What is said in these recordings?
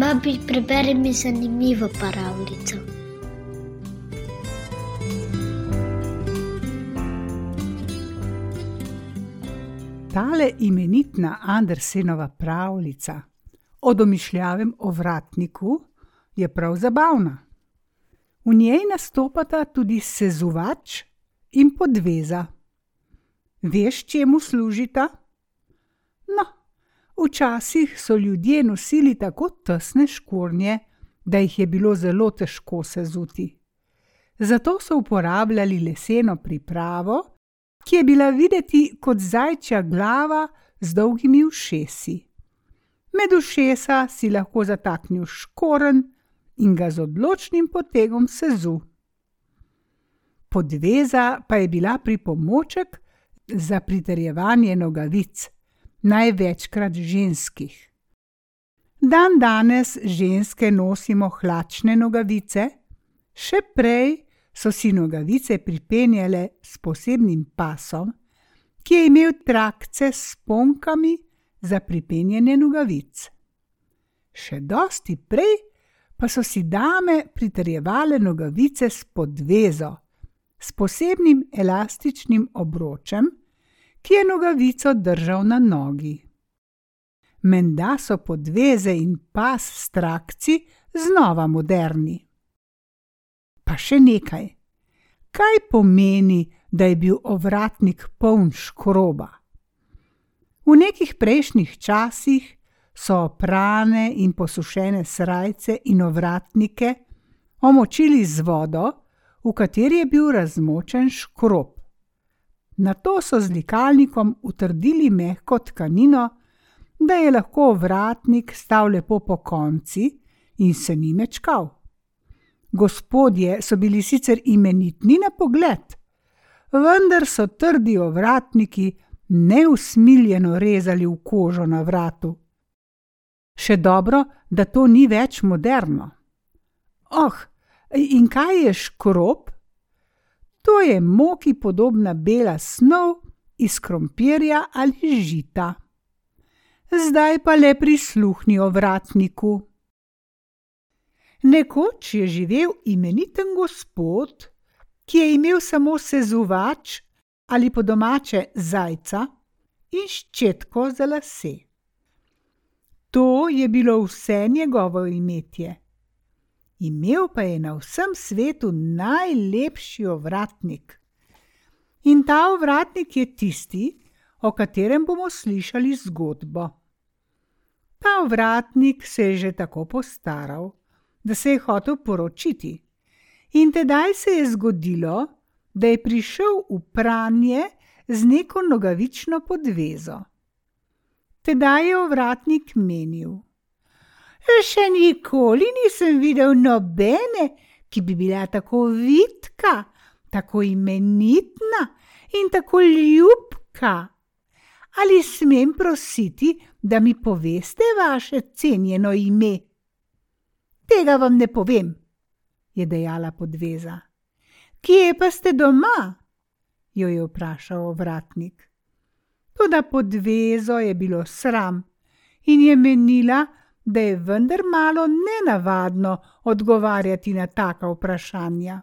Babi, preberi mi zanimivo pravljico. Tale imenitna Andersenova pravljica o domišljavem ovratniku je prav zabavna. V njej nastopata tudi sezuvač in podveza. Veš, čemu služita? No, včasih so ljudje nosili tako tesne škornje, da jih je bilo zelo težko sezuti. Zato so uporabljali leseno pripravo, ki je bila videti kot zajčja glava z dolgimi ušesi. Med ušesa si lahko zataknil škoren in ga z odločnim potegom sezu. Podveza pa je bila pripomoček za pritrjevanje nogavic, največkrat ženskih. Dan danes ženske nosimo hlačne nogavice, še prej so si nogavice pripenjale s posebnim pasom, ki je imel trakce s sponkami za pripenjanje nogavic. Še dosti prej pa so si dame pritrjevale nogavice s podvezo, s posebnim elastičnim obročem, ki je nogavico držal na nogi. Menda so podveze in pas s trakci znova moderni. Pa še nekaj. Kaj pomeni, da je bil ovratnik poln škroba? V nekih prejšnjih časih so prane in posušene srajce in ovratnike omočili z vodo, v kateri je bil razmočen škrob. Nato so z likalnikom utrdili mehko tkanino, da je lahko ovratnik stal lepo po konci in se ni mečkal. Gospodje so bili sicer imenitni na pogled, vendar so trdi ovratniki neusmiljeno rezali v kožo na vratu. Še dobro, da to ni več moderno. Oh, in kaj je škrob? To je moki podobna bela snov iz krompirja ali žita. Zdaj pa le prisluhni ovratniku. Nekoč je živel imeniten gospod, ki je imel samo sezuvač ali po domače zajca in ščetko za lase. To je bilo vse njegovo imetje imel pa je na vsem svetu najlepši ovratnik. In ta ovratnik je tisti, o katerem bomo slišali zgodbo. Ta ovratnik se je že tako postaral, da se je hotel poročiti, in tedaj se je zgodilo, da je prišel v pranje z neko nogavično podvezo. Tedaj je ovratnik menil: Še nikoli nisem videl nobene, ki bi bila tako vitka, tako imenitna in tako ljubka. Ali smem prositi, da mi poveste vaše cenjeno ime? Tega vam ne povem, je dejala podveza. Kje pa ste doma? jo je vprašal ovratnik. Toda podvezo je bilo sram in je menila, da je vendar malo nenavadno odgovarjati na taka vprašanja.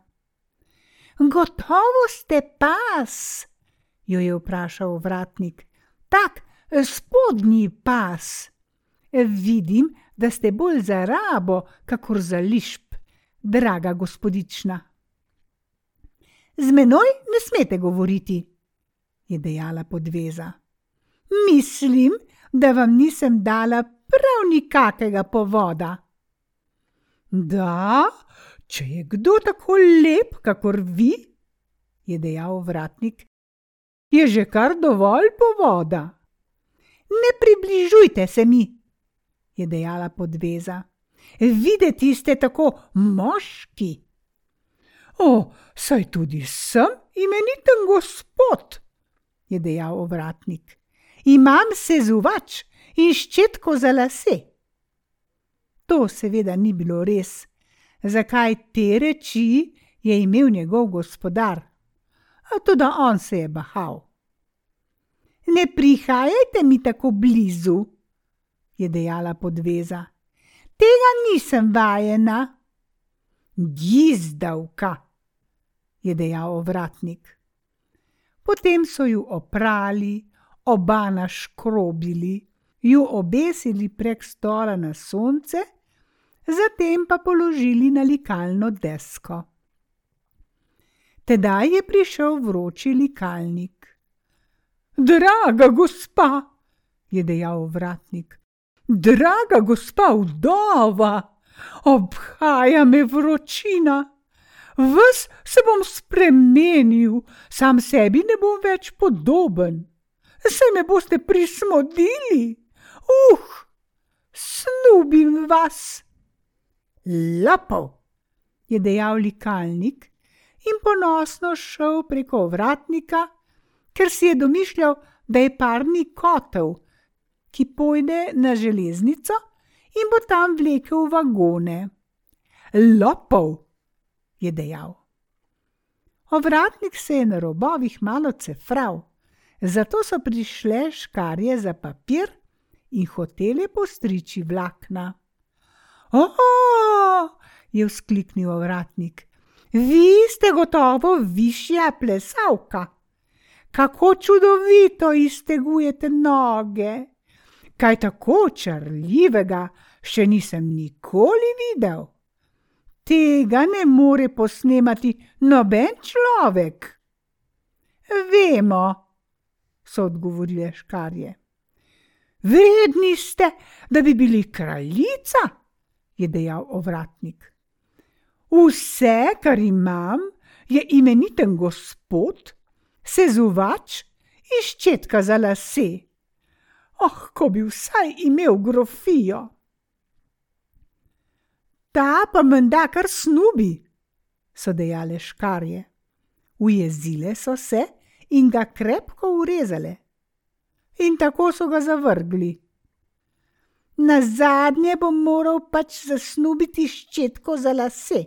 Gotovo ste pas, jo je vprašal vratnik. Tak, spodnji pas. Vidim, da ste bolj za rabo, kakor za lišp, draga gospodična. Z menoj ne smete govoriti, je dejala podveza. Mislim, da vam nisem dala prav nikakega povoda. Da, če je kdo tako lep, kakor vi, je dejal vratnik, je že kar dovolj povoda. Ne približujte se mi, je dejala podveza. Videti ste tako moški. O, saj tudi sem imeniten gospod, je dejal vratnik. Imam sezuvač, in ščetko za lase. To seveda ni bilo res, zakaj te reči je imel njegov gospodar, a tudi on se je bahal. Ne prihajajte mi tako blizu, je dejala podveza. Tega nisem vajena. Gizdavka, je dejal ovratnik. Potem so ju oprali, oba naškrobili, ju obesili prek stola na sonce, zatem pa položili na likalno desko. Tedaj je prišel vroči likalnik. Draga gospa, je dejal vratnik, draga gospa vdova, obhaja me vročina. Ves se bom spremenil, sam sebi ne bom več podoben. Se me boste prismodili, uh, snubim vas. Lapov, je dejal likalnik in ponosno šel preko vratnika, ker si je domišljal, da je parni kotel, ki pojde na železnico in bo tam vlekel vagone. Lopov, je dejal. Ovratnik se je na robovih malo cefral, zato so prišle škarje za papir in hotele postriči vlakna. Oh, je vzkliknil ovratnik, vi ste gotovo višja plesavka. Kako čudovito iztegujete noge! Kaj tako črljivega še nisem nikoli videl. Tega ne more posnemati noben človek. Vemo, so odgovorile škarje. Vredni ste, da bi bili kraljica, je dejal ovratnik. Vse, kar imam, je imeniten gospod, sezuvač in ščetka za lase. Oh, ko bi vsaj imel grofijo. Ta pa menda kar snubi, so dejale škarje. Ujezile so se in ga krepko urezale. In tako so ga zavrgli. Na zadnje bom moral pač zasnubiti ščetko za lase.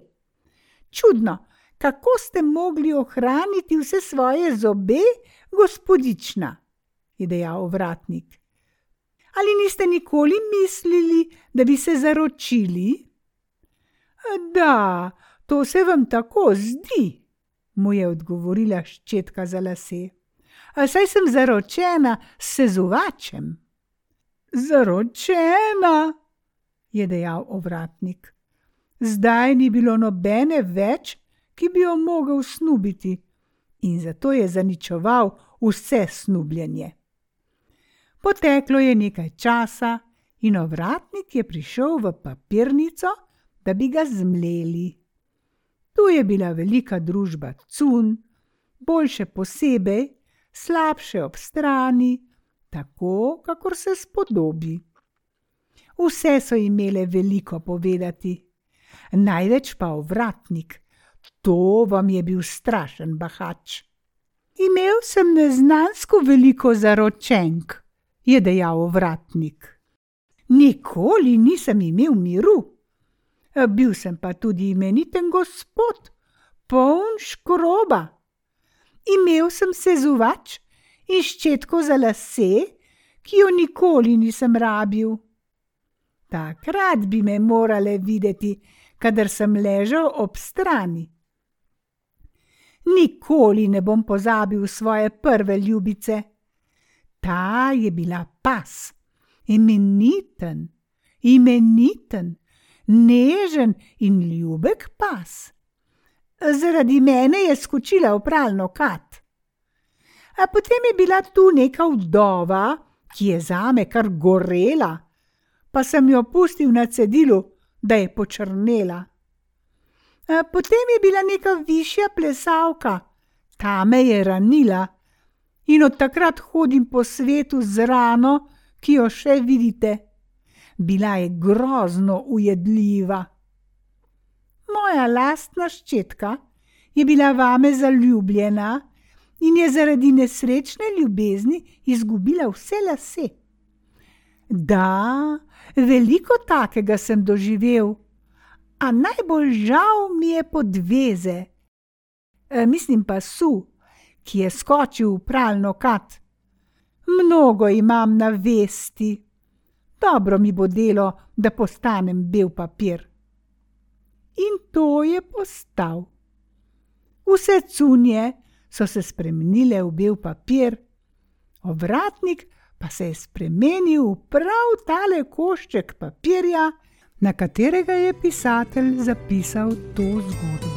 Čudno, kako ste mogli ohraniti vse svoje zobe, gospodična, je dejal vratnik. Ali niste nikoli mislili, da bi se zaročili? Da, to se vam tako zdi, mu je odgovorila ščetka za lase. A saj sem zaročena s sezuvačem. Zaročena, je dejal ovratnik. Zdaj ni bilo nobene več, ki bi jo mogel snubiti, in zato je zaničeval vse snubljenje. Poteklo je nekaj časa, in ovratnik je prišel v papirnico, da bi ga zmleli. Tu je bila velika družba cun, boljše posebej, slabše ob strani, tako, kakor se spodobi. Vse so imele veliko povedati, največ pa ovratnik, to vam je bil strašen bahač. Imel sem neznansko veliko zaročenk, je dejal ovratnik. Nikoli nisem imel miru. Bil sem pa tudi imeniten gospod, poln škroba. Imel sem sezuvač in ščetko za lase, ki jo nikoli nisem rabil. Takrat bi me morale videti, kadar sem ležal ob strani. Nikoli ne bom pozabil svoje prve ljubice. Ta je bila pas, imeniten, imeniten, nežen in ljubek pas. Zaradi mene je skočila v pralno kat. A potem je bila tu neka vdova, ki je zame kar gorela, pa sem jo pustil na cedilu, da je počrnela. A potem je bila neka višja plesavka, ta me je ranila in od takrat hodim po svetu z rano, ki jo še vidite. Bila je grozno ujedljiva. Moja lastna ščetka je bila vame zaljubljena in je zaradi nesrečne ljubezni izgubila vse lase. Da, veliko takega sem doživel, a najbolj žal mi je podveze. E, mislim pa su, ki je skočil v pralno kat. Mnogo imam na vesti. Dobro mi bo delo, da postanem bel papir. In to je postal. Vse cunje so se spremenile v bel papir, ovratnik pa se je spremenil v prav tale košček papirja, na katerega je pisatelj zapisal to zgodbo.